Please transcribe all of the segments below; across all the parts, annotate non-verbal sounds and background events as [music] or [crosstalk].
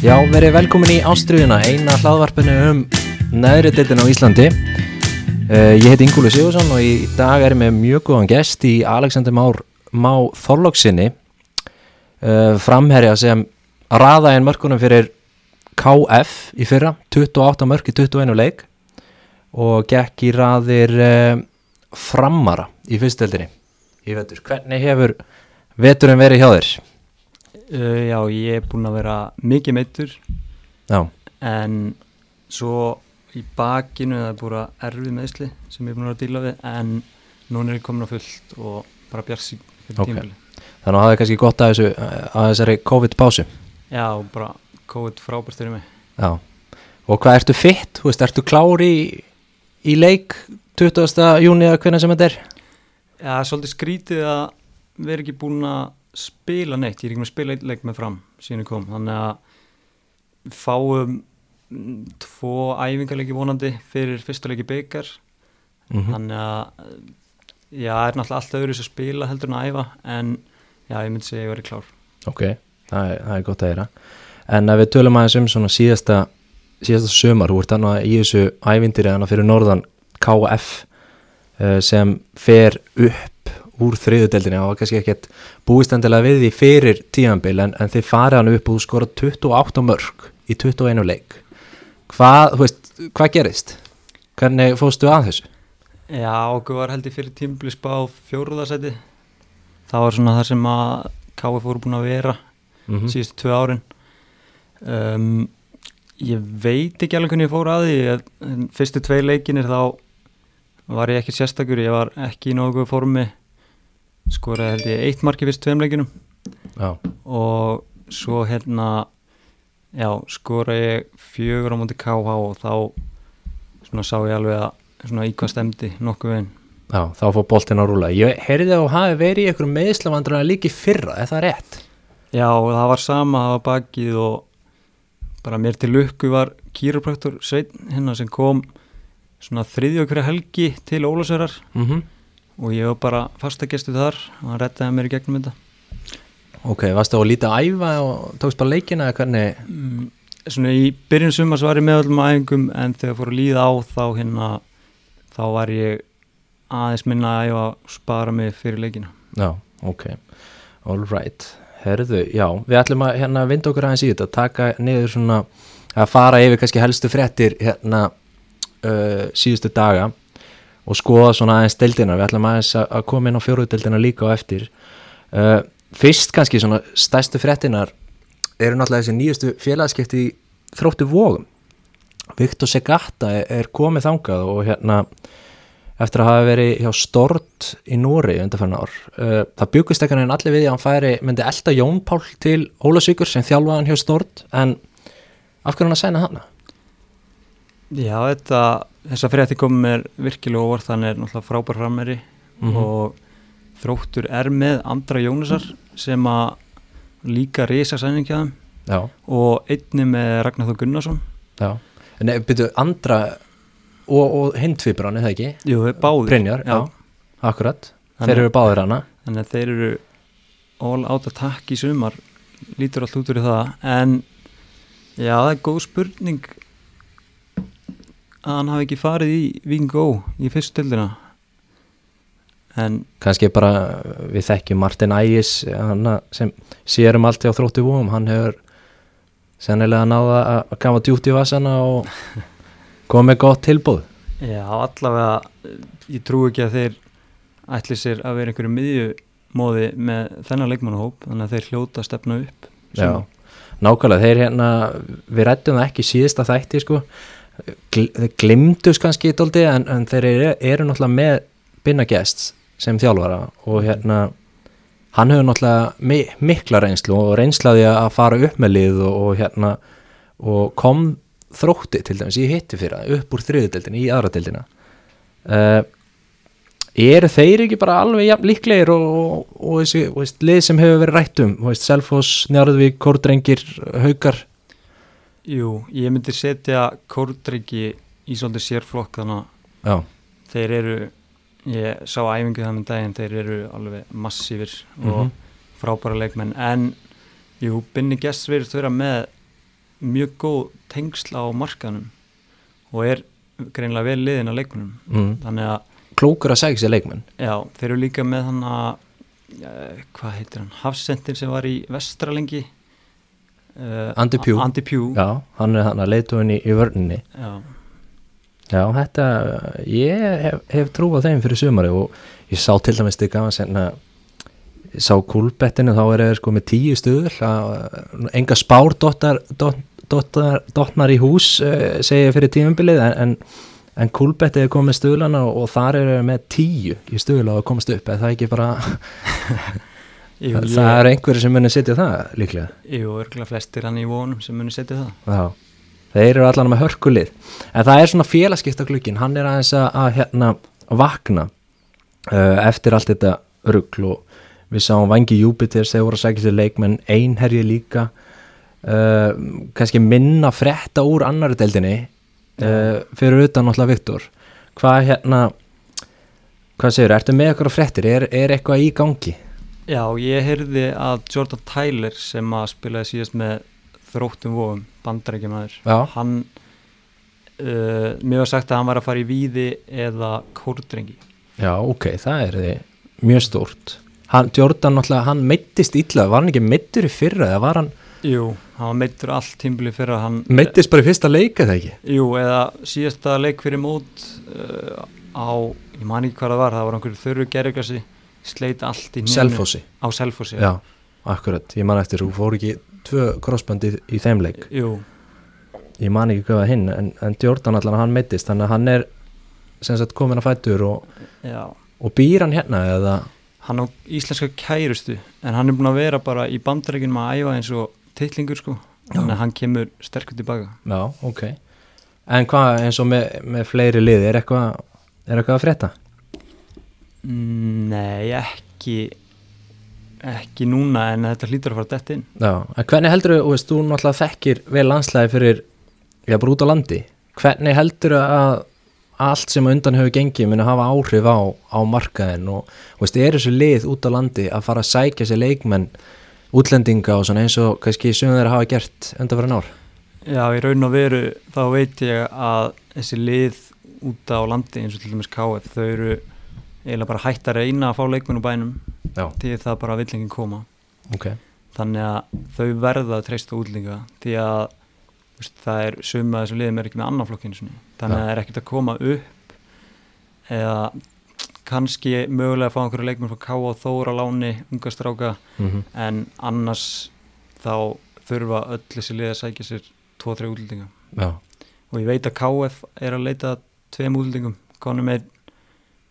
Já, verið velkomin í Ástriðuna, eina hlaðvarpinu um neðri deildin á Íslandi. Uh, ég heiti Ingúli Sigursson og í dag er ég með mjög góðan gest í Alexander Már Má Þorlóksinni, uh, framherja sem raða einn mörkunum fyrir KF í fyrra, 28 mörk í 21 leik og gekk í raðir uh, framara í fyrstdeildinni í vetur. Hvernig hefur veturinn verið hjá þér? Uh, já, ég er búinn að vera mikið meittur Já, en svo í bakinu það er búin að erfið meðsli sem ég er búinn að vera að díla við en núna er ég komin á fullt og bara bjart sík fyrir Ok. tímaféli. þannig að það er kannski gott að, þessu, að þessari COVID-pásu. Já, bara COVID frábært fyrir mig. Já, og hvað ertu fitt? Þú veist, ertu klár í, í leik 20. júni eða hvernig sem þetta er? Já, svolítið skrítið að vera ekki búinn að spila neitt, ég er ekki með að spila leik með fram síðan ég kom, þannig að fáum tvo æfingarleiki vonandi fyrir fyrsta leiki byggar Mm þannig að já, er náttúrulega allt öðru sem spila heldur en að æfa en já, ég myndi segja að ég verið klár. Ok, það er, það er gott að heyra. En ef við tölum aðeins um svona síðasta, síðasta sömar, þú ert annað í þessu ævindir eða fyrir norðan KF uh, sem fer upp úr þriðudeldinni og kannski ekkert búistendilega við því fyrir tíðanbíl en, en þið farið hann upp og þú skorað 28 mörg í 21 leik. Hvað, þú veist, hvað gerist? Hvernig fóstu að þessu? Já, okkur var held ég fyrir tímbli spá fjóruðarsæti það var svona það sem að KF voru búin að vera Mm síðustu tvö árin um, ég veit ekki alveg hvernig ég fór að því en fyrstu tvei leikinir þá var ég ekki sérstakur ég var ekki í nógu formi skoraði held ég eitt marki fyrstu tveim leikinum Já, og svo hérna já, skora ég fjögur á móti KH og þá svona sá ég alveg að svona í hvað stemdi nokkuð veginn. Já, þá fór boltinn að rúla. Ég heyrði að þú hafi verið í einhverjum meðslavandruna líki fyrra, er það rétt? já, það var sama, það var bakið og bara mér til lukku var kýrupræktur Sveinn hérna sem kom svona þriðju okkur helgi til Ólasörar Mm og ég var bara fastagestu þar og hann rettaði mér í gegnum þetta. Ok, varstu á að líta að æfa og tókst bara leikina eða hvernig? mm, svona í byrjun sumars var ég með öllum æfingum en þegar fór að líða á þá hérna þá var ég aðeins minna að æfa og spara mig fyrir leikina. Já, ok, all right. Herðu, já, við ætlum að hérna vinda okkur aðeins í þetta, taka niður svona að fara yfir kannski helstu fréttir hérna uh, síðustu daga og skoða svona aðeins deildina, við ætlum aðeins að koma inn á fjóruðdeildina líka á eftir uh, Fyrst kannski svona stærstu fréttinar eru náttúrulega þessi nýjustu félagskipti þróttu vógum Viktor Segata er, komið þangað og hérna eftir að hafa verið hjá Stort í Nóri undarfærin ár. Uh, það byggust ekki hann allir við að hann færi, myndi elda Jón Pál til Ólasvíkur sem þjálfaðan hjá Stort en af hverju hann að sæna hana? Já, þetta, þessa frétti komið mér virkilega óvart, hann er náttúrulega frábær frammeiri Mhm. og þróttur er með Andra Jónusar sem að líka risa sæningjaðum Já, og einni með Ragnar Þó Gunnarsson já. En byrju, andra og, og hindfibran, er það ekki? Jú, þeir báðir Brynjar, já, akkurat. Þannig- Þeir eru báðir hana. Þannig að þeir eru all out attack í sumar lítur allt út úr það en já, það er góð spurning að hann hafi ekki farið í Vingó í fyrstu tildina en Kannski bara við þekkjum Martin Ægis sem sér um allt hjá þróttu vóum, hann hefur sennilega náða að kafa djúpt í vassana og komið gott tilbúð. já, allavega ég trú ekki að þeir ætli sér að vera einhverju miðjumóði með þennan leikmannahóp þannig að þeir hljóta stefna upp. Já, nákvæmlega, þeir hérna, við rættum það ekki í síðasta þætti sko, glimtus kannski dóldi en, en þeir eru, eru náttúrulega með Binna Guests sem þjálfara og hérna, hann hefur náttúrulega mi mikla reynslu og reynslaði að fara upp með lið og, og hérna, og kom þrótti til dæmis í hitti fyrir það, upp úr þriðudeldina í aðradeldina. Uh, eru þeir ekki bara alveg jafn líklegir og, og, og þessi lið sem hefur verið rætt um veist, Selfoss, Njarðvík, Kórdrengir, Haukar Jú, ég myndi setja Kórdryggi í svolítið sérflokk þannig að þeir eru ég sá æfingu með daginn þeir eru alveg massífir Mhm. og frábæra leikmenn. En jú, Binni Gess verið þurra með mjög góð tengsl á markanum og er greinlega vel liðin á leikmunum mm. þannig að, klókur að segja sér leikmenn. Já, þeir eru líka með hann að uh, hvað heitir hann, Hafsendir sem var í Vestralengi uh, Andy Pugh. Andy Pugh. Já, hann er hann að leituðin í, í vörninni. Já, já, þetta ég hef, hef trú á þeim fyrir sumari og ég sá til dæmis til gaman senna ég sá kúlbettinu þá er þeir sko með tíu stuður enga spár dottar, dot, dottar, dottnar í hús uh, segja fyrir tímumbilið en, en, en kúlbettið er komið stuðlana og, og þar er þeir með tíu í stuðla að komast upp eða það er ekki bara [laughs] jú, það, það er einhverju sem munir setja það líklega. Jú, örgulega flestir hann í vonum sem muni setja það Já, þeir eru allan með hörkulið. En það er svona félagskipta glukkin hann er aðeins að, að hérna vakna uh, eftir allt þetta rugl og við sáum Vangi Júpiter þegar voru að segja sér leikmenn einherji líka uh, kannski minna frétta úr annari deildinni uh, fyrir utan náttúrulega Viktor. Hvað hérna hvað segir, ertu með eitthvað fréttir? Er, er eitthvað í gangi? Já, ég heyrði að Jordan Tyler sem að spilaði síðast með þróttum vofum, bandarækjumæður hann uh, mér var sagt að hann var að fara í víði eða kórdrengi. Já, ok, það er þið mjög stórt. Hann, Jordan náttúrulega, hann meittist illa, var hann ekki meittur í fyrra eða var hann Jú, hann var meittur allt tímbili fyrir að hann Meittist bara í fyrsta leika þegar ekki? Jú, eða síðasta leik fyrir mót uh, á, ég man ekki hvað það var það var einhverju þurru gerðugasi sleit allt í hnénu. Selfossi. á Selfossi. Já, akkurat, ég man eftir þú fór ekki tvö crossbandi í þeim leik. Jú, ég man ekki hvað hinn en, en Jordan allan hann meittist þannig að hann er sem sagt komin að fættur og, og býr hann hérna eða? Hann á íslenska kærustu en hann er búin að vera bara í bandarækjunum að æfa eins og titlingur sko. Þannig að hann kemur sterkur tilbaka. Já, ok. En hvað eins og með, með fleiri lið er eitthvað er eitthvað að frétta? Mm, Nei, ekki ekki núna en þetta hlýtur að fara dett inn. Já, en hvernig heldur þú, þú náttúrulega þekkir vel landslæði fyrir, já, bara út á landi. Hvernig heldur að allt sem undan hefur gengið muni hafa áhrif á, á markaðin og, og veist, er þessu lið út á landi að fara að sækja sér leikmenn útlendinga og svona eins og kannski sem þeir hafa gert undan fyrir nár Já, í raun og veru þá veit ég að þessi lið út á landi eins og til dæmis KF þau eru eiginlega bara hægt að reyna að fá leikmenn úr bænum Já, því það bara vill enginn koma. Ok. Þannig að þau verða að treysta útlendinga því að veist, það er suma þessum liðum er ekki með annan flokkinu þannig að það er ekkert að koma upp eða kannski mögulega að fá einhverju leikmenn frá K og Þóra láni, unga stráka mm en annars þá þurfa öll þessi lið að sækja sér 2-3 útlendinga. Já, og ég veit að KF er að leita tveim útlendingum konum með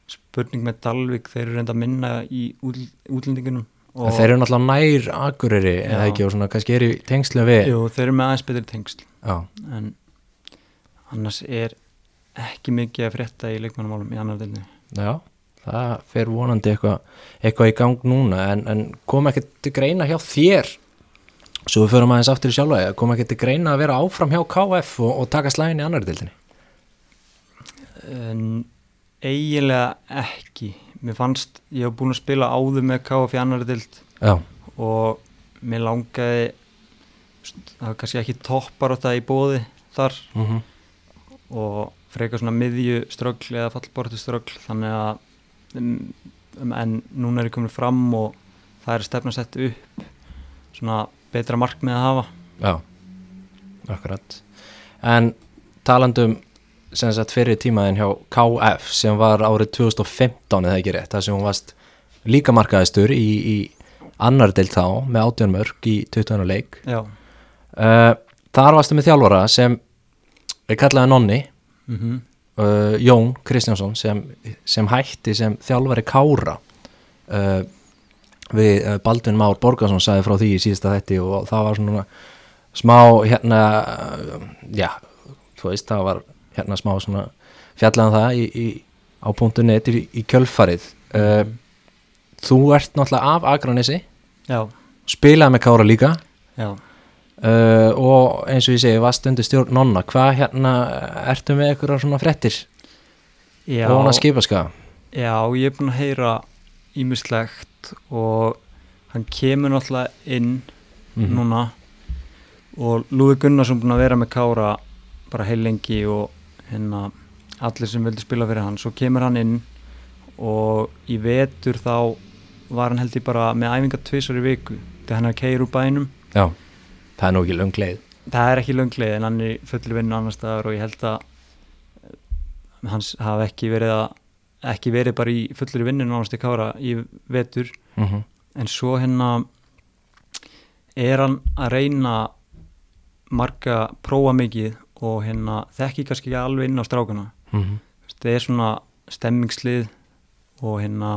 spurning með Dalvik þeir eru reynda að minna í útl útlendingunum þeir eru náttúrulega nær akureyri eða Já. ekki og svona kannski er í tengslu við Jú, þeir eru með aðeins betri tengsl. Já, en annars er ekki mikið að frétta í leikmannamálum í annar delni já, það fer vonandi eitthvað eitthva í gang núna en, en kom ekki til greina hjá þér? Svo við förum aðeins aftur í sjálfa kom ekki til greina að vera áfram hjá KF og, og taka slæðin í annar deildinni? En eiginlega ekki. Mér fannst, ég hef búin að spila áður með KF í annar deld Já, og mér langaði það var kannski ekki toppar á þetta í bóði þar mm og frekar svona miðju ströggl eða fallbortu ströggl. Þannig að um, um, en núna er ég komin fram og það er stefna sett upp svona betra markmið að hafa. Já, akkurat. En talandum sem sagt fyrir tímaðin hjá KF sem var árið 2015 eða ekki rétt, það sem hún varst líka markaðistur í, í annar deild þá með 18 mörg í 20 leik. Uh, þar varstu með þjálfara sem er kallaði Nonni. Mm uh, Jón Kristjánsson sem, sem hætti sem þjálfari Kára. Uh, við Baldvin Már Borgarsson sagði frá því í síðasta þetti og það var svona smá hérna já, þú veist það var hérna smá svona fjallaðan það í, í, á punktu net í, í kjölfarið. Uh, þú ert náttúrulega af Akranessi já, spilaði með Kára líka. Uh, og eins og ég segi varst undir stjórn nonna, hvað hérna ertu með eitthvað svona frettir og hún að skipa ska já, ég er búin að heyra ímislegt og hann kemur náttúrulega inn Mhm. núna. Og Lúi Gunnarsson búin að vera með Kára bara heil lengi og hérna allir sem vildi spila fyrir hann. Svo kemur hann inn og í vetur þá var hann held ég bara með æfinga tvisar í viku þegar hann er að keira úr bænum. Já, það er nú ekki löng leið. Það er ekki löngleið en hann er í fullu vinnu annar staðar og ég held að eh, hans hafa ekki verið að ekki verið bara í fullur vinnu nánast í Kára í vetur. Mm -hmm. en svo hérna er hann að reyna marga prófa mikið og hérna þekki kannski ekki alveg inn á strákuna það er svona stemmingslið og hérna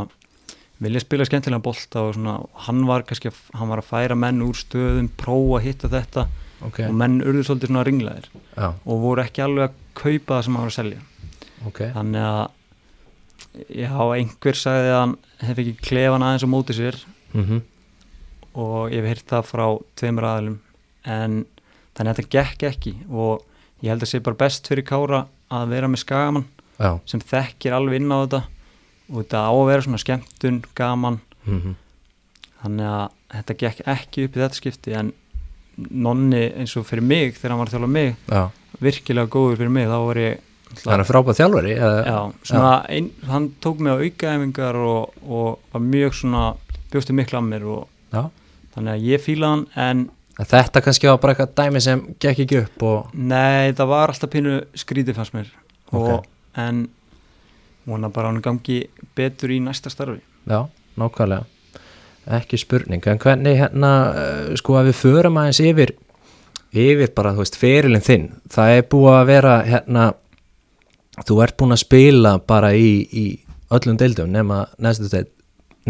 vilja spila skemmtilega bolta og svona hann var kannski hann var að færa menn úr stöðum prófa að hitta þetta ok, og menn urðu svolítið svona ringlaðir já, og voru ekki alveg að kaupa það sem hann var að selja. Ok. Þannig að já, einhver sagði að hann hef ekki klefan aðeins á móti sér mm og ég hef heyrt það frá tveimur aðlum en þannig að þetta gekk ekki og ég held að sé bara best fyrir Kára að vera með skagamann já, sem þekkir alveg inn á þetta og þetta á að vera svona skemmtun, gaman. Mm þannig að þetta gekk ekki upp í þetta skipti en nonni eins og fyrir mig þegar hann var að þjála mig já. virkilega góður fyrir mig þá var ég hann er frábæð þjálfari já, svona ein, hann tók mig á aukaæfingar og, og var mjög svona bjóstu miklu að mér og þannig að ég fíla hann en En þetta kannski var bara eitthvað dæmi sem gekk ekki upp og nei það var alltaf pínu skrítið fannst mér. Og, Ok. en vona bara hann gangi betur í næsta starfi. Já, nákvæmlega. Ekki spurning, en hvernig hérna uh, sko að við förum aðeins yfir yfir bara, þú veist, ferilinn þinn. Það er búið að vera hérna þú ert búin að spila bara í, í öllum deildum nema neðstu deild,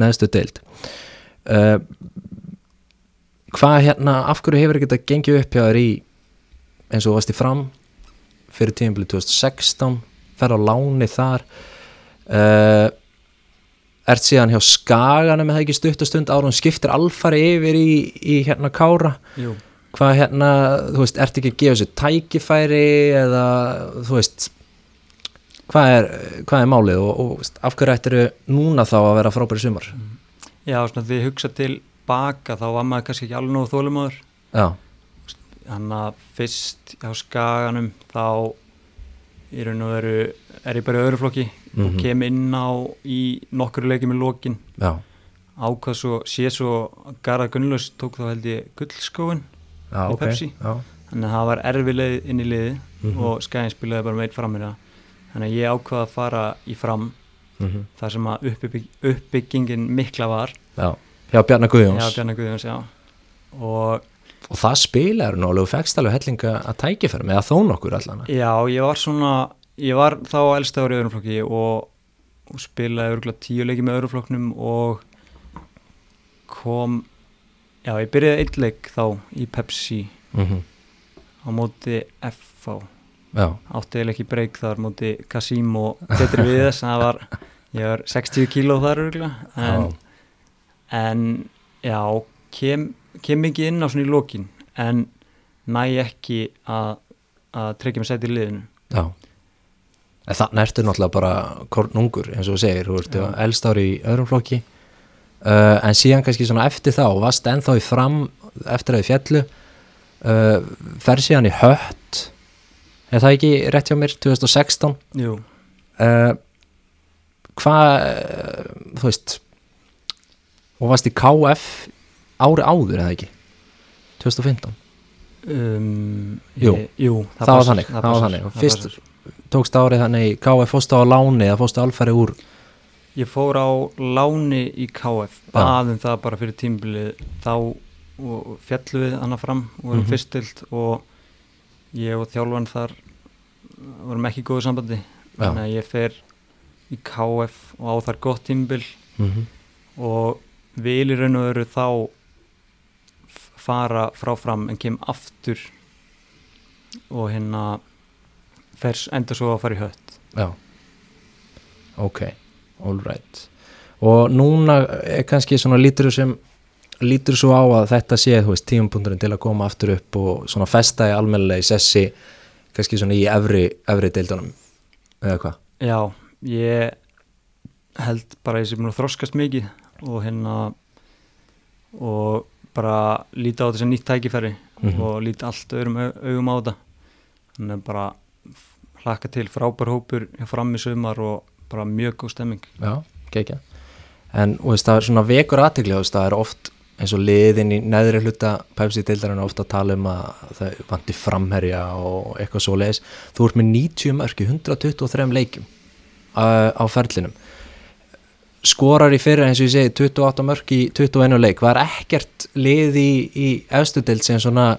neðstu deild. Uh, hvað hérna af hverju hefur þetta gengið upp hjá þér í eins og í fram fyrir tímabili 2016 fer á láni þar uh, ert síðan hjá Skaganum eða ekki stuttastund árum skiptir alfari yfir í, í hérna Kára Jú. hvað hérna, þú veist, ert ekki að gefa sér tækifæri eða þú veist hvað er, hvað er málið og, og af hverju ættir núna þá að vera frábæri sumar já svona því hugsa til baka þá var maður kannski ekki alveg nógu þólumadur já, hann að fyrst á skaganum þá í raun og veru er ég bara í öðru flokki og Mhm. kem inn á í nokkru leikjum í lokin. Já, ákvað svo, sé svo Garðar Gunnlaus tók þá held ég gullskóin já, Í Pepsi? já, þannig að það var erfi leið inn í liði Mhm. og skagin spilaði bara meitt fram mér þannig að ég ákvað að fara í fram mm þar sem að uppbygg, uppbyggingin mikla var. Já hjá Bjarnar já, Guðjóns Bjarnar Guðjóns, já. Og og það spilaður nú alveg, þú fegst alveg hellinga að tækifæri með að þó nokkur allan Já, ég var svona, ég var þá elsta ári í öðrum flokki og, og spilaði örgulega tíu leiki með öðrum flokknum og kom, já, ég byrjaði einn leik þá í Pepsi mm á móti FV, já, átti eða ekki breyk þar móti Kasim og Petri Viðes, það var, ég var 60 kíló þar örgulega, en, en já, kem, kem ekki inn á svona í lokin, en næ ekki að, að tryggja mig sæti í liðinu. já. En þannig ertu náttúrulega bara kornungur eins og þú segir, þú ert Já. elst ári í öðrum flokki. Uh, en síðan kannski svona eftir þá varst ennþá í fram eftir að í fjallu uh, fer síðan í hött. Er það ekki rétt hjá mér 2016 Jú, uh, hvað uh, þú veist og varst í KF ári áður eða ekki 2015 Um, Jú. ég, jú Það var passar, þannig, það var þannig. Það fyrst- passar. tókst árið þannig KF fórstu á láni eða fórstu alfæri úr Ég fór á láni í KF baðum það bara fyrir tímbilið þá fjallu við hana fram og Mhm. mm fyrstild og ég og þjálfan þar vorum ekki í góðu sambandi þannig að ég fer í KF og á þar gott tímbil mm -hmm. og vil í raun og veru þá fara frá fram en kem aftur og hérna fers enda svo að fara í hött. Já. Ok, all right. Og núna er kannski svona lítur sem lítur svo á að þetta sé veist tíumpunturinn til að koma aftur upp og svona festa í almennilega í sessi kannski svona í efri, efri deildunum eða hvað? Já, ég held bara að ég sé búin að þroskast mikið og hérna og bara líta á þessi nýtt tækifæri Mhm. og lít allt öðrum au- augum á þetta. Þannig að bara hlakka til frábær hópur fram í sumar og bara mjög góð stemming. Já, gekkja En veist, það er svona vekur aðtegli það er oft eins og liðin í neðri hluta Pepsi-deildarinn er ofta að tala um að það vanti framherja og eitthvað svo leiðis Þú ert með 90 mörk í 123 leikjum á, á ferlinum skorar í fyrra eins og ég segi 28 mörk í 21 leik. Var ekkert lið í, í efstu deild sem svona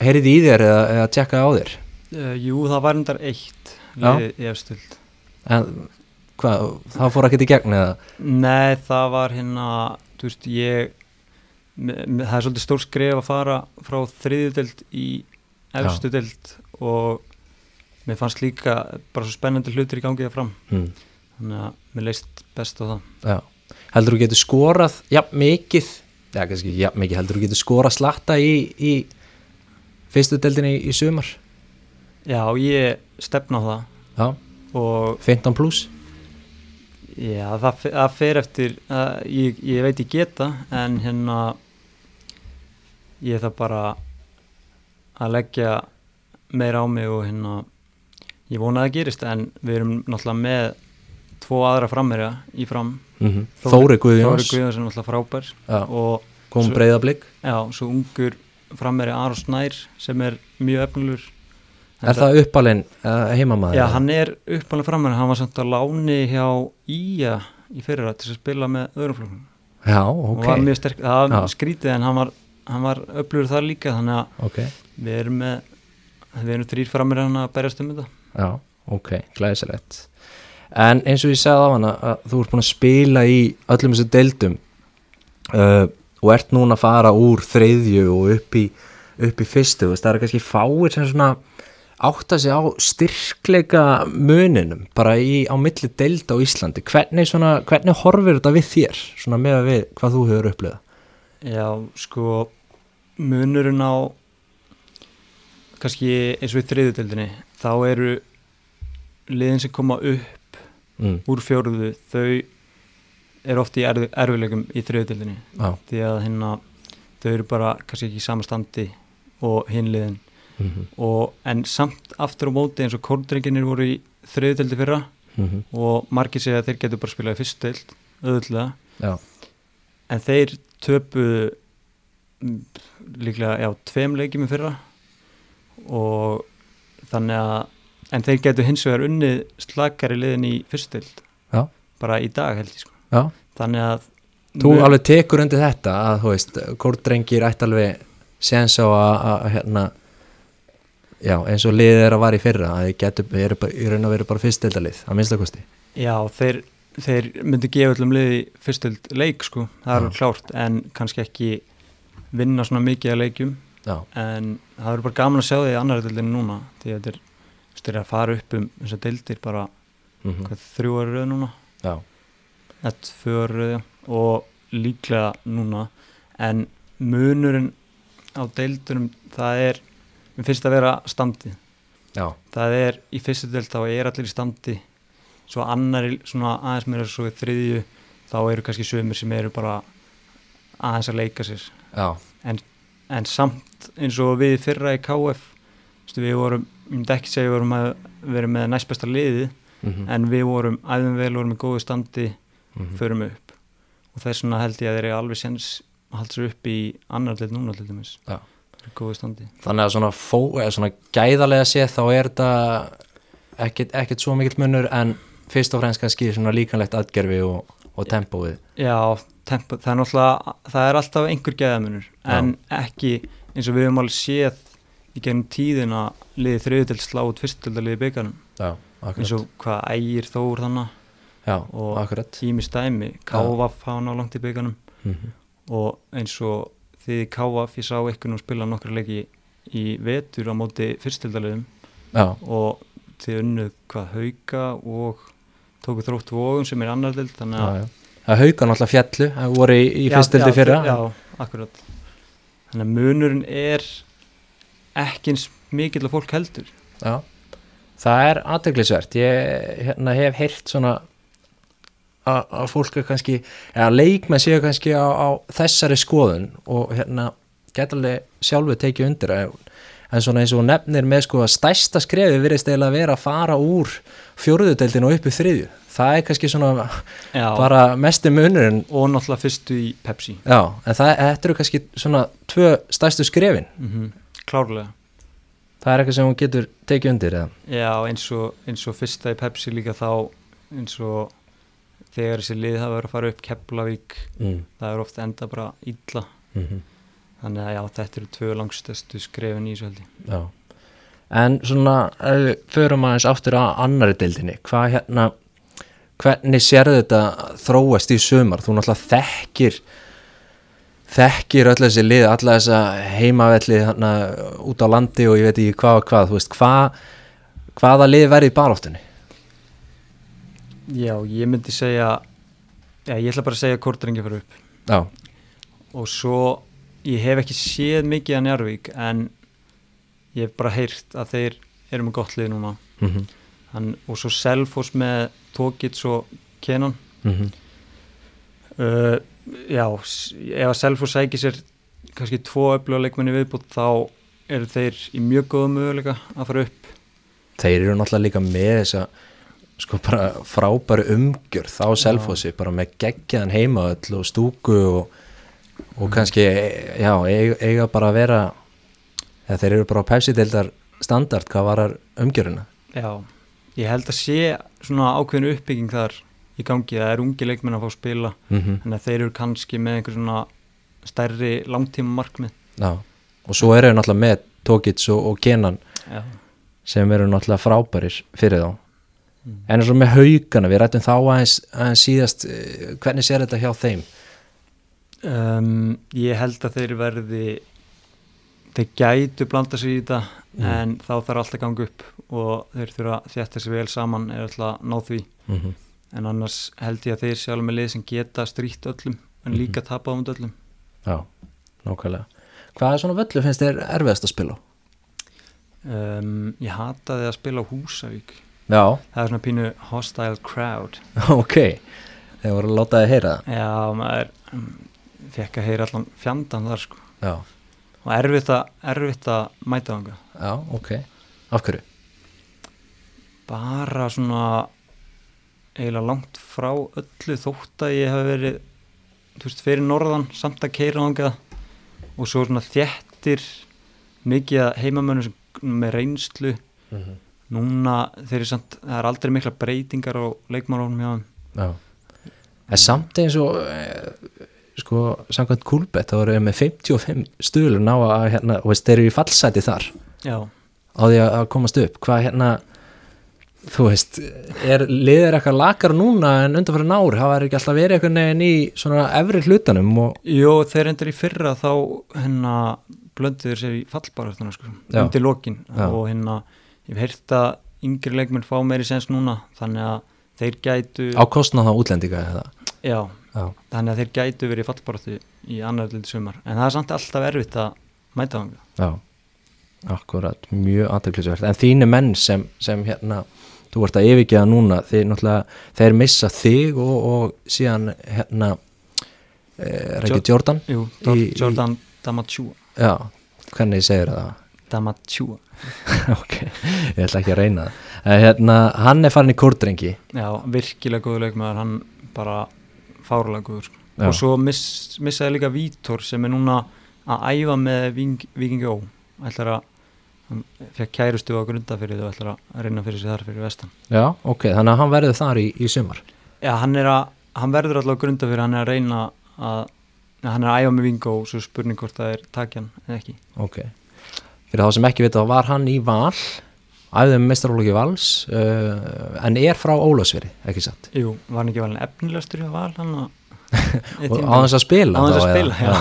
heyrið í þér eða, eða tjekka á þér? Uh, Jú, það var endar eitt Já. liðið í efstild en hvað, það fór ekkert í gegn eða? Nei, það var hérna þú veist, ég það er svolítið stór skref að fara frá þriðjudeld í efstu deld og mér fannst líka bara svo spennandi hlutur í gangi það fram. Hmm. Þannig að mér leist best á það. Já, heldur þú getur skorað jafn mikið, já kannski jafn mikið heldur þú getur skorað slatta í, í fyrstu deildinni í, í sumar? Já, ég stefna á það. Já, og 15 pluss já, það, það fer eftir að, ég, ég veit ég geta en hérna ég þarf bara að leggja meira á mig og hérna ég vona að það gerist en við erum náttúrulega með tvo aðra frammerja í fram. Mm Þóri Guðjóns Þóri Guðjóns. Er náttúrulega frábær já, og kom breyðablík já, svo ungur frammerja Aron Snær sem er mjög efnulur. Er það uppalinn heimamaður? Já, hann er uppalinn frammerja, hann var samt að láni hjá Ía í fyrirra til að spila með öðrum flokkum. Já, ok, var mjög sterk, það var skrítið en hann var, hann var öflugur þar líka þannig að ok. við erum með við erum þrýr frammerja hann að berjast um þetta. Já, ok, glæsilegt En eins og ég sagði á hana að þú ert búin að spila í öllum þessu deildum uh, og ert núna að fara úr þriðju og upp í, upp í fyrstu það er kannski fáir sem svona átta sig á styrkleika muninum bara í, á milli deild á Íslandi. Hvernig, svona, hvernig horfir þetta við þér svona með að við hvað þú hefur upplifað? Já, sko munurinn á kannski eins og í þriðutöldinni þá eru liðin sem koma upp mm, úr fjóruðu þau eru oft í erf, erfileikum í þriðutöldinni Já, því að hérna þau eru bara kannski ekki í sama standi og hinliðin mm og en samt aftur á móti eins og kórdrenginir voru í þriðutöldi fyrra -hmm, og margir segja að þeir getur bara spilað í fyrstuteld auðvitað já, en þeir töpuðu mm, líklega, já, tveim leikjum í fyrra og þannig að en þeir getur hins vegar unnið slakari liðin í fyrstild Já. bara í dag held ég sko. Já. Þannig að Þú mun- alveg tekur undir þetta að þú veist, kórdrengir ætti alveg séns á að, að hérna já, eins og liðið er að vara í fyrra að þið getur, þið eru bara, bara fyrstildalið að minnstakosti já, þeir, þeir myndu gefa öllum liði í fyrstild leik sko, það er alveg klárt en kannski ekki vinna svona mikið að leikjum. Já, en það verður bara gaman að sjá því í annari deildinu núna því að þetta er, þeir eru að fara upp um þessar deildir bara mm hvað, þrjú ára röð núna? Já, ett fyrir og líklega núna. En munurinn á deildunum það er mér finnst að vera standi já, það er í fyrstu deild þá er allir í standi. Svo annari svona aðeins meira svo í þriðju þá eru kannski sömur sem eru bara aðeins að leika sér. Já, en samt eins og við fyrra í KF við vorum, ég myndi ekki segja við vorum að vera með næstbesta liði mm en við vorum æðum vel, vorum í góðu standi -hmm. förum upp. Og þess vegna held ég að þeir eru alveg sens að halda sér upp í annar til núna til dæmis. Standi. Þannig að svona, fó, svona gæðarlega séð þá er þetta ekkit svo mikill munur en fyrst og fremst kannski svona líkanlegt atgerfi og, og tempóið. Já, tempo, það er það er alltaf einhver geðamunur en ekki eins og við höfum alveg séð í gennum tíðina liðið þriðutöld slá út fyrstöld að liðið byggarnum Já, eins og hvað ægir þór þannig Já, og tími stæmi Kávaf hafa ná langt í byggarnum mm -hmm. og eins og því Kávaf ég sá eitthvað nú spila nokkra leiki í vetur á móti fyrstöldaliðum Já, og þið unnuð hvað hauka og tóku þrótt vógum sem er annar dild þannig að Það hauga náttúrulega fjallu, það voru í, í fyrstildi fyrra. já, akkurat. Þannig að munurinn er ekki eins mikill að fólk heldur. Já, það er aðteglisvert ég hérna, hef heyrt svona að fólk er kannski eða leikmenn séu kannski á, á þessari skoðun og hérna geta alveg sjálfu tekið undir en, en svona eins og nefnir með sko að stærsta skrefi virðist eiginlega að vera að fara úr fjóruðudeldin og upp í þriðju. Það er kannski svona Já, bara mesti munurinn. Og náttúrulega fyrstu í Pepsi. Já, en það þetta eru kannski svona tvö stærstu skrefin. Mm klárlega. Það er eitthvað sem hún getur tekið undir eða? Já, eins og, eins og fyrsta í Pepsi líka þá eins og þegar þessi lið hafa verið að fara upp Keflavík, mm. það er ofta enda bara illa, Mm þannig að já, þetta eru tvö langstæstu skrefin í þessu held ég. Já, en svona förum aðeins aftur á annari deildinni, hvað hérna hvernig sérðu þetta þróast í sumar, þú náttúrulega þekkir þekkir öll þessi lið, alla þessa heimavelli hérna út á landi og ég veit ekki hvað og hvað, þú veist, hvað hvaða lið verði í baráttunni? Já, ég myndi segja, já, ég ætla bara að segja að Kortringi fyrir upp. Já, og svo, ég hef ekki séð mikið að Njárvík en ég hef bara heyrt að þeir eru með gott lið núna. Mhm, Hann, og svo Selfoss með Tókits og Kenan. Mhm. Uh, já, ef að Selfoss sækir sér kannski tvo öfluga leikmenni viðbútt þá eru þeir í mjög góða möguleika að fara upp. Þeir eru náttúrulega líka með þessa sko bara frábæru umgjörð. Á Selfossi, bara með geggjaðan heimaöll og stúku og, og kannski, já, eiga, eiga bara að vera eða þeir eru bara á pepsi-deildar standard hvað varar umgjöruna já, ég held að sé svona ákveðinu uppbygging þar í gangi það er ungi leikmenn að fá að spila mm -hmm. en þeir eru kannski með einhver svona stærri langtíma markmið Já, og svo eru þeir náttúrulega með Tókits og, og Kenan já, sem eru náttúrulega frábærir fyrir þá Mm. en eins og með haugana, við rættum þá aðeins, aðeins síðast, eh, hvernig sér þetta hjá þeim? um, ég held að þeir verði þeir gætu blanda sér í þetta Mm. en þá þarf allt að ganga upp og þeir þurfa að þjætta sér vel saman eða alltaf að ná því Mm en annars held ég að þeir sjálf með lið sem geta stríkt öllum en Mhm. líka tapa á um öllum. Já, nákvæmlega. Hvað er svona völlu finnst þér erfiðast að spila? Á? um, ég hataði að spila á Húsavík. Já, það er svona pínu hostile crowd. [laughs] Ok Þeir voru að láta þið heyra það. Já, maður um, fekk að heyra allan fjandan þar sko. Já, og erfitt að, erfitt að mæta þanga já, ok. Af hverju? bara svona eiginlega langt frá öllu þótt að ég hef verið veist, fyrir norðan samt að keira þangað. Og svo svona þjettir mikið heimamönnum með reynslu. Mm -hmm. núna þeir eru samt, það er aldrei mikla breytingar á leikmálunum hjá þeim. En samt eins og eh, sko, samkvæmt kúlbett þá eru þeir með 55 stuðlun á að hérna, og þeir eru í fallsæti þar. Já, á því að komast upp. Hvað hérna þú veist, er liðir eitthvað lakar núna en undanfæri nári, hafa þeir ekki alltaf verið eitthvað neginn í svona efri hlutanum og Jó, þeir endur í fyrra þá hérna blönduður sér í fallbarastuna sko, undir lokin. Já. og hérna, ég hef heyrt að yngri leikmenn fá meiri sens núna þannig að þeir gætu á kostnað þá útlendinga eða? Já, Já, þannig að þeir gætu verið í fallbarastu í annar liti sumar, en það er samt alltaf erfitt að mæta þanga já, akkurat mjög aðtöklisvert, en þínu menn sem, sem hérna, þú ert að yfirgeða núna, þeir missa þig og, og síðan hérna eh, er ekki Jordan? Jú, Í- Jordan Damachua Já, hvernig segir það? Damachua, [laughs] ok, ég ætla ekki að reyna það Eh, hérna, hann er farin í kórdrengi já, virkilega góður leikmaður hann bara fárlega góður sko. Já. og svo miss, missaði líka Vítor sem er núna að æfa með Ving, Viking Ó ætlar að fekk kærustu á grundafyrið og ætlar að reyna fyrir sig þar fyrir vestan. Já, ok, þannig að hann verður þar í, í sumar. Já, hann að, hann verður alltaf á grundafyrið hann er að reyna að hann er að æfa með Viking Ó svo spurning hvort það er takjan eða ekki. Ok, fyrir þá sem ekki vita þá var hann í val æfðum meistarólóki vals uh, en er frá Ólafsveri, ekki satt? Jú, var hann ekki valin efnilegastur í val hann að [laughs] og á þess að spila Á þess að spila? Já.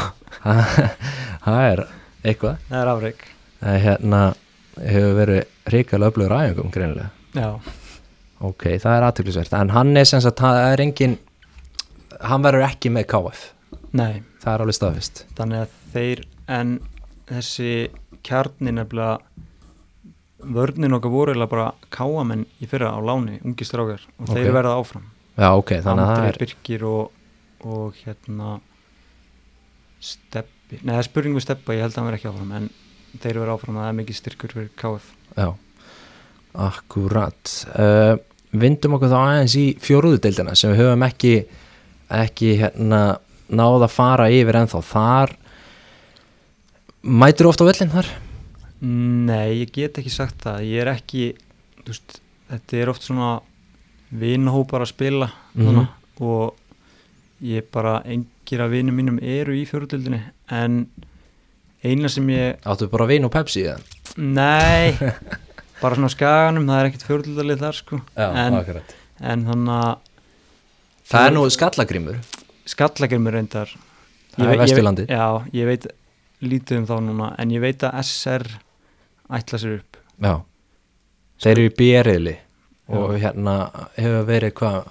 [laughs] það er eitthvað. Það er afreik það hérna hefur verið ríkala öflugur æfingum greinilega. Já, ok, það er aðtöklisvert en hann er sem sagt, það er engin hann verður ekki með KF nei, það er alveg staðfist þannig að þeir en þessi kjarni nefnilega vörnin okkar voru bara káamenn í fyrra á láni, ungi strákar og Ok. þeir verða áfram. Já, ok, þannig að það er Birkir og, og hérna Stepp steppi er spurning með steppa, ég held að hann verði ekki áfram en þeir eru áfram að það er mikið styrkur fyrir KF Já, akkurat. Uh, Vindum okkur þá aðeins í fjóruðudeildina sem við höfum ekki ekki hérna náð að fara yfir ennþá. Þar mætur ofta á völlin þar? Nei, ég get ekki sagt það. Ég er ekki, þú veist þetta er oft svona vinahópar að spila mm og ég bara engir af vinum mínum eru í fjóruðildinni en eina sem ég Áttu bara vin og Pepsi eða? Nei, [laughs] bara svona skaganum, það er ekkert fjóruðildalið þar sko. En, akkurat. en þannig að Það er nú skallagrimur skallagrimur reyndar. Það er Ég ve- ég ve- Vesturlandið. Já, ég veit lítið um þá núna en ég veit að SR ætla sér upp. Já. Þeir eru í bériðli og hérna hefur verið hvað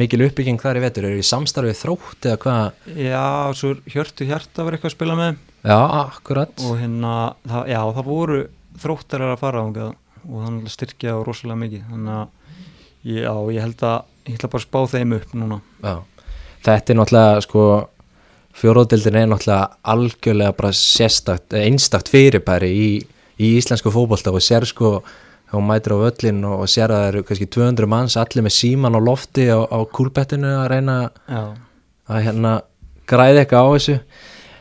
mikil uppbygging þar í vetur, eru í samstarfið þrótt eða hvað? Já, svo Hjörtu Hjarta var eitthvað að spila með Já, akkurat. Og hérna, það, já, það voru þróttarar að fara ángað og þannig að styrkja á rosalega mikið. Þannig að já, ég held að ég bara að spá þeim upp núna. Já. Þetta er náttúrulega sko fjóróðdildin er náttúrulega algjörlega bara sérstakt, einstakt fyrirbæri í, í íslensku fótbolta og sér sko þá mætir á völlin og, og sér að það eru kannski 200 manns allir með síman á lofti á, á kúlbettinu að reyna Já, að hérna græði eitthvað á þessu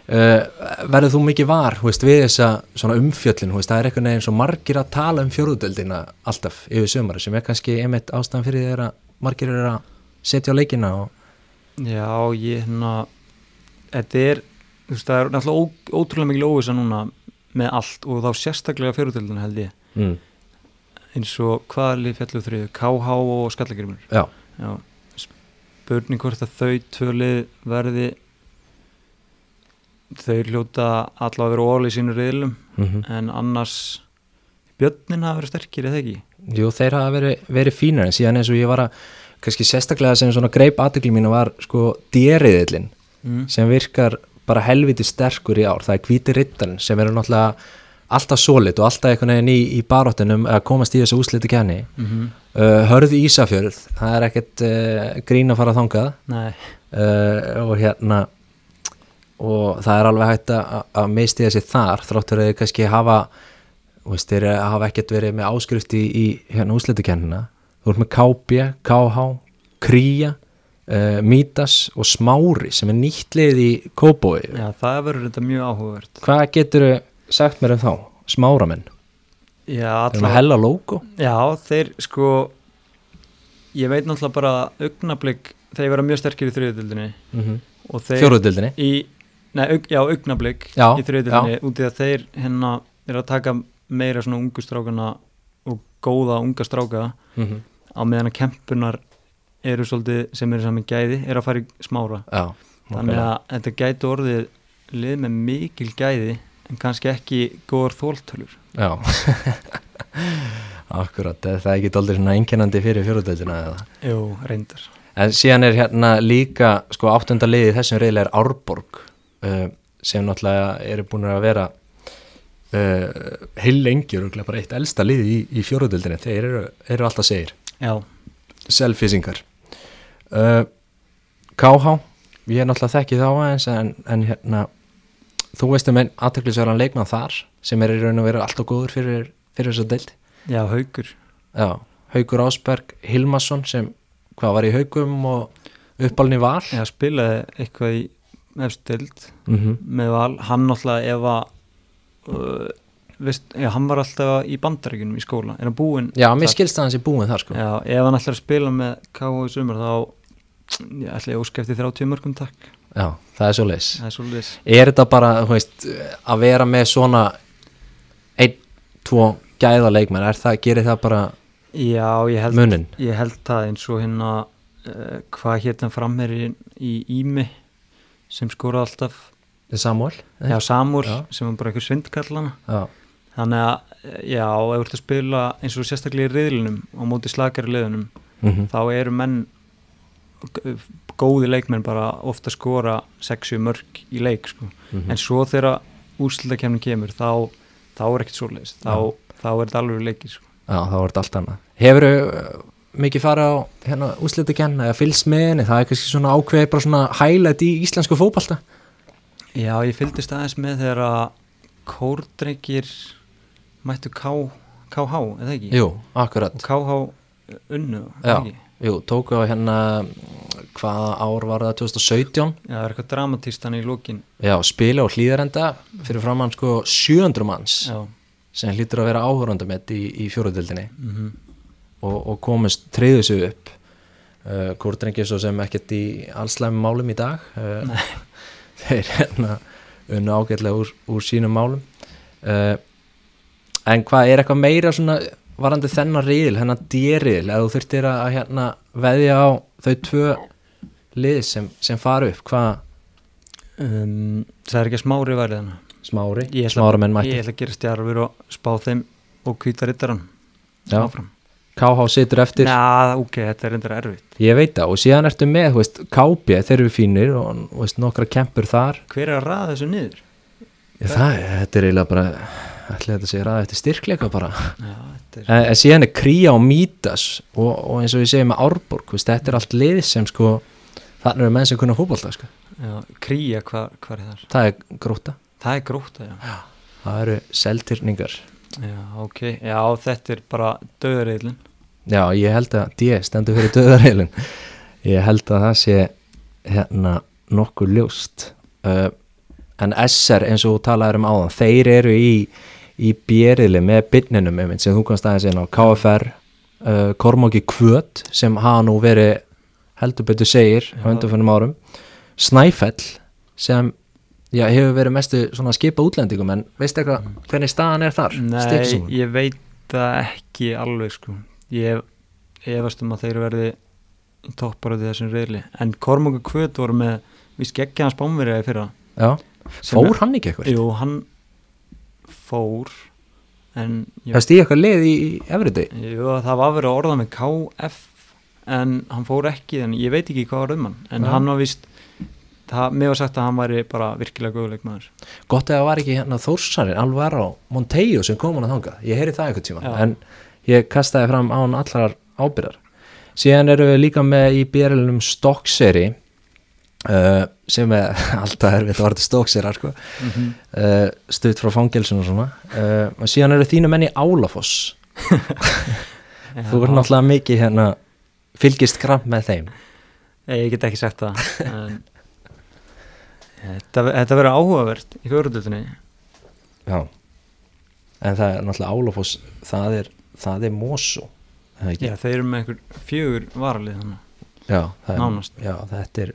verður þú mikið var veist, við þessa umfjöllin veist, það er eitthvað neginn svo margir að tala um fjóruðdeldina alltaf yfir sömari sem er kannski einmitt ástæðan fyrir þeirra margir eru að setja á leikina og já, ég hérna þetta er, veist, það er náttúrulega ótrúlega mikil óvisa núna með allt og þá sérstaklega fjóruðildin held ég. Mm. eins og hvaða lið fjallu þriðu, KH og Skallagrimur já, Já, spurning hvort að þau tvölið verði þau hljóta allavega að vera ól í sínu riðlum mm en annars björnin hafa verið sterkir eða ekki? Jú þeir hafa verið, verið fínar en síðan eins og ég var að kannski sérstaklega sem svona greip aðtökli mínu var sko dériðillin mm. sem virkar bara helviti sterkur í ár. Það er hvíti rittarinn sem eru náttúrulega alltaf solid og alltaf einhvern veginn í, í baróttunum að komast í þessu úsliti kenni Mm -hmm. uh, hörðu Ísafjörð það er ekkert uh, grín að fara þangað. Uh, og hérna og það er alveg hægt að, að misti þessi þar þráttur að þau kannski hafa veist, þeir hafa ekkert verið með áskrift í, í hérna úslitukennina þú ert með KB, KH Kría, uh, Mítas og Smári sem er nýtt lið í Kóbói já, það verður þetta mjög áhugavert. Hvað getur sagt mér um þá? Smáramenn, Já, þeir eru hella logo. Já, þeir sko ég veit náttúrulega bara augnablík þeir vera mjög sterkir í þriðutildinni mm -hmm. fjóruðdildinni í, nei, aug, já, augnablík í þriðutildinni út í að þeir hérna er að taka meira svona ungu strákana og góða unga stráka mm -hmm. á meðan að kempunar eru svolítið sem eru saman gæði er að fara í smára. Já, þannig að þetta gæti orðið lið með mikil gæði en kannski ekki góður þóltölur já. [laughs] Akkurat, er það ekki dóldir svona einkennandi fyrir fjóruðdildina eða? Jú, reyndar. En síðan er hérna líka sko áttunda liði í þessum reyðlega er Árborg uh, sem náttúrulega eru búin að vera uh, heil lengjur og bara eitt elsta liði í, í fjóruðildinni þeir eru, eru alltaf segir. Selfisingar uh, KH ég er náttúrulega þekkið þá aðeins en, en hérna þú veist um einn aðtöklisverðan leikmann þar sem er í raun og veru alltaf góður fyrir, fyrir þess að deild. Já, haugur Já, Haugur Ásberg Hilmarsson sem hvað var í Haugum og uppalni val? Já, spilaði eitthvað í efstild mm -hmm. með val, hann náttúrulega ef að uh, veist, já, hann var alltaf í bandaríkunum í skóla. Er hann búinn? Já, mér skilst það hans í búin þar sko. Já, ef hann ætlar að spila með KH í sumar þá ég ætla ég óskæfti 30 mörgum takk. Já, það er svo leis það er svolítið Er þetta bara, þú veist, að vera með svona einn, tvo gæða leikmenn, er það, gerir það bara Já, ég held, munin? ég held það eins og hérna uh, hvað hétt hann framherri í Ími sem skoraði alltaf Samuel? Já, Samúr Já. sem var bara eitthvað svindkallana Já, þannig að, já, ef þú ert að spila eins og sérstaklega í riðlunum á móti slakari liðunum, mm þá eru menn góði leikmenn bara ofta skora 6-7 mörg í leik sko. Mhm. en svo þegar úrslutakefnin kemur þá, þá er ekkert svoleiðis þá, þá er þetta alveg leikir sko. Já, þá er þetta allt annað Hefur mikið farið á hérna, úslita kenna eða henni, það er kannski svona ákveði bara svona highlight í íslensku fótbalta Já, ég fylgdist aðeins með þegar að kórdrengir mættu K, KH, eða ekki? Jú, akkurat. Og KH unnu, eða ekki? Jú, tóku á hérna hvaða ár var það 2017 Já, það er eitthvað dramatístan í lókin Já, spila á hlýðarenda fyrir framann sko 700 manns Já, sem hlýtur að vera áhörandamett í, í fjóruðildinni mhm og, og komist treyðu sig upp. Uh, hvort reyngir svo sem ekkert í allslæmi málum í dag. Uh, [laughs] þeir hérna unnu ágætlega úr, úr sínum málum. Uh, en hvað er eitthvað meira svona varandi þennan riðil, hennan dýril eða þú þurftir að hérna veðja á þau tvö lið sem, sem fara upp, hvað um, Það er ekki að smári værið hana smári, Ég ætla- smára menn mætti Ég ætla að gera stjarfur og spá þeim og kvíta rittaran Já. áfram KH situr eftir. Já, ok, þetta er endur erfitt. Ég veit það og síðan ertu með, þú veist, KB þeir eru fínir og þú veist, nokkra kempur þar. Hver er að ræða þessu niður? Já, það, þetta er eiginlega bara ætli þetta sé ræða eftir styrkleika bara. Já, þetta er en, en síðan er Kría og Mítas og, og eins og ég segi með Árborg veist, þetta er allt lið sem sko þannig eru menn sem kunna fótbolta sko. já, Kría, hvað hva er þar? það er gróta, Það er gróta, já það eru seltyrningar Já, ok, já, þetta er bara döðarreilin Já, ég held að D stendur fyrir döðarheilin ég held að það sé hérna nokkuð ljóst. Uh, en SR eins og þú talaður um áðan þeir eru í, í bjeriðli með byrninum sem þú kannst aðeins inn á. KFR, uh, Kormáki Kvöt sem hafa nú verið heldur betur segir á undanfennum árum. Snæfell sem já, hefur verið mestu svona skipa útlendingum en veistu eitthvað hvernig staðan er þar? Nei, ég veit það ekki alveg sko. Ég efast um að þeir verði í topparöðu þessum reyli En Kormungu Kvöt voru með við skeggja hans bámverið fyrra. Já, fór hann ekki eitthvað? Jú, hann fór en Það stýði eitthvað lið í, í Everyday jú, það var verið að orða með KF en hann fór ekki en ég veit ekki hvað var um hann. En Já. hann var vist það, mér var sagt að hann væri bara virkilega góðleik maður Gott að það var ekki hérna Þórsarin Alvaro Montejo sem kom hann að þanga Ég heyri það eitthvað tíma Já. En ég kastaði fram án allar ábyrðar Síðan eru við líka með í björlunum Stokkseri uh, sem er [laughs] alltaf erfitt að varta Stokksera sko. mm -hmm. uh, stutt frá fangelsun og svona. Uh, og síðan eru þínu menni Álafoss. [laughs] Þú verður náttúrulega mikið hérna fylgist grann með þeim. Ég get ekki sagt það en, Þetta, þetta verður áhugavert í fjóruðutinni Já En það er náttúrulega Álafoss það er, það er Mosó er það? Já, þeir eru með einhver fjögur varalið þannig. Já, það er, Nánast. já, þetta er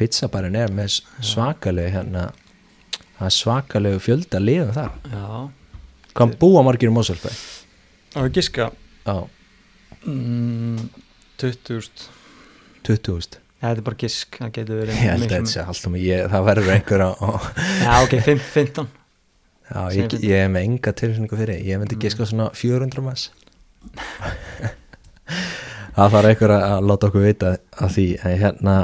pizzabarinn er með svakalegu hérna, það er svakalegu fjölda liðum þar. Já Hvað búa margir í Moselsbæ? Á að giska Já, mm, 20.000 20.000 Þetta er bara gisk, það getur verið Ég held að þetta sé alltaf mig, ég, það verður einhver á, Já, ok, 5, 15 Já, ég, ég er með enga tilfinningu fyrir, ég myndi Mm. giska svona 400 manns. [laughs] Það þarf einhver að láta okkur vita að því en hérna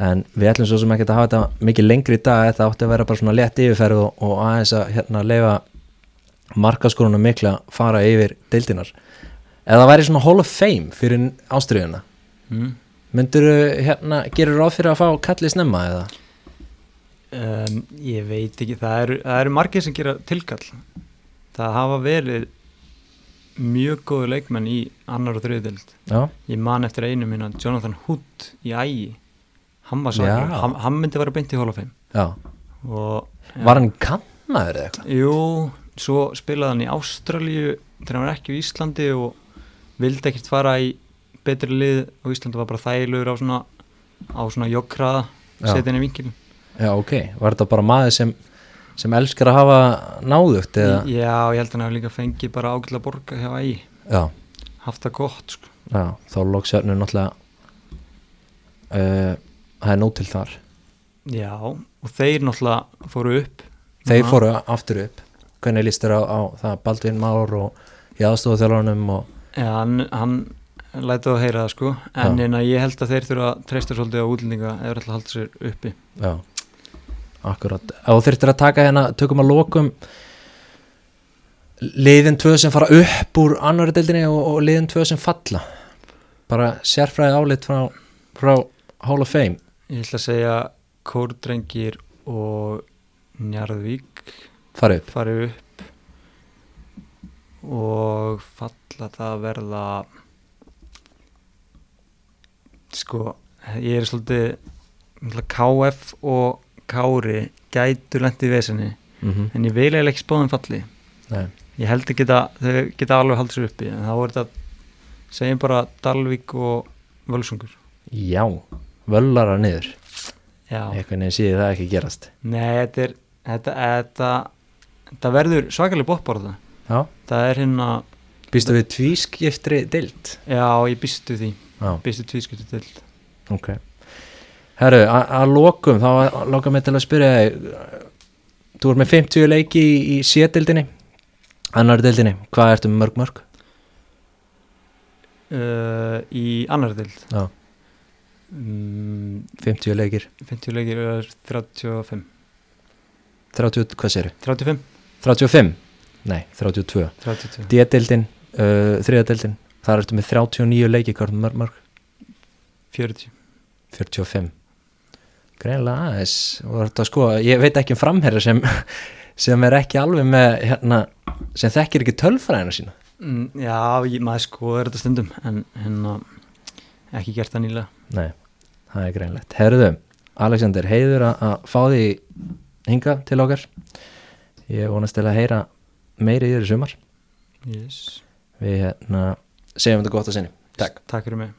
en við ætlum svo sem ekki að hafa þetta mikið lengri í dag, þetta átti að vera bara svona létt yfirferð og, og aðeins að hérna leifa markaskorunum mikla fara yfir deildinar eða það væri svona Hall of Fame fyrir ástriðuna mm. Myndur hérna, gerur ráð fyrir að fá kallið snemma eða? um, Ég veit ekki, það eru, það eru margir sem gera tilkall. Það hafa verið mjög góðu leikmenn í annar og þriðdelt Já, Ég man eftir einu minna, Jonathan Hood í ægi Hann hann, hann myndi vera beint í og Var hann kannaður eða eitthvað? Jú, svo spilaði hann í Ástralíu þegar hann var ekki í Íslandi og vildi ekkert fara í betri lið og Íslandi var bara þægilegur á svona á svona joggraða henni vinkilin Já, ok, var þetta bara maður sem, sem elskar að hafa náðugt eða? Já, ég held að hann hafa líka fengið bara ágætlega borga hjá ægi, Já, haft það gott sko. já, þá lóksjörnu náttúrulega uh, það er nóg til þar. Já, og þeir náttúrulega fóru upp Þeir Núna. fóru aftur upp. Hvernig líst þér á, á það? Baldvin Már og í aðstofaþjálfarnum og Já, hann, hann lætið að heyra það sko. En Já. en ég held að þeir þurfa að treysta svolítið á útlendinga eða að halda sér uppi. Já, akkurat. Ef þú þyrftir að taka hérna, tökum að lokum liðin tvö sem fara upp úr annari deildinni og, og liðin tvö sem falla. Bara sérfræði álit frá, frá Hall of Fame. Ég ætla að segja kórdrengir og Njarðvík farið upp. farið upp og falla það að verða sko ég er svolítið KF og Kári gætu lent í vesenni mm en ég vil eiginlega ekki spáðum falli. Nei, ég held að geta, þau geta alveg haldið sér uppi en þá er þetta segjum bara Dalvík og Völsungur. Já, völlara niður. Já, eitthvað nefnir síði það ekki gerast. Nei þetta er þetta, þetta, þetta verður svakalega bóttbárða já, það er hérna, býstu við tvískiftri dild já ég býstu því býstu tvískiptu til. Ok. Herru, að lokum þá loka mig til að spyrja þú ert með 50 leiki í, í sétildinni annar dildinni, hvað ertu með mörg mörg? uh, í annar dild já, um, 50 leikir. 50 leikir er 35 30, hvað séru? 35, 35? Nei, 32 32 D-dildin, uh, þriðadildin þar ertu með 39 leiki hvað ertu með mörg mörg? 40 45 greinlega aðeins. Þetta sko, ég veit ekki um framherra sem, sem er ekki alveg með hérna, sem þekkir ekki tölfræðina sína. Mm, já, ég, maður skoður þetta stundum en hérna ekki gert það nýlega. Nei, það er greinlegt herruðu, Alexander, heiður að, að fá því hinga til okkar. Ég vonast til að heyra meiri í þér í sumar. Yes. við hérna, segjum þetta gott að sinni. Takk. Takk fyrir mig.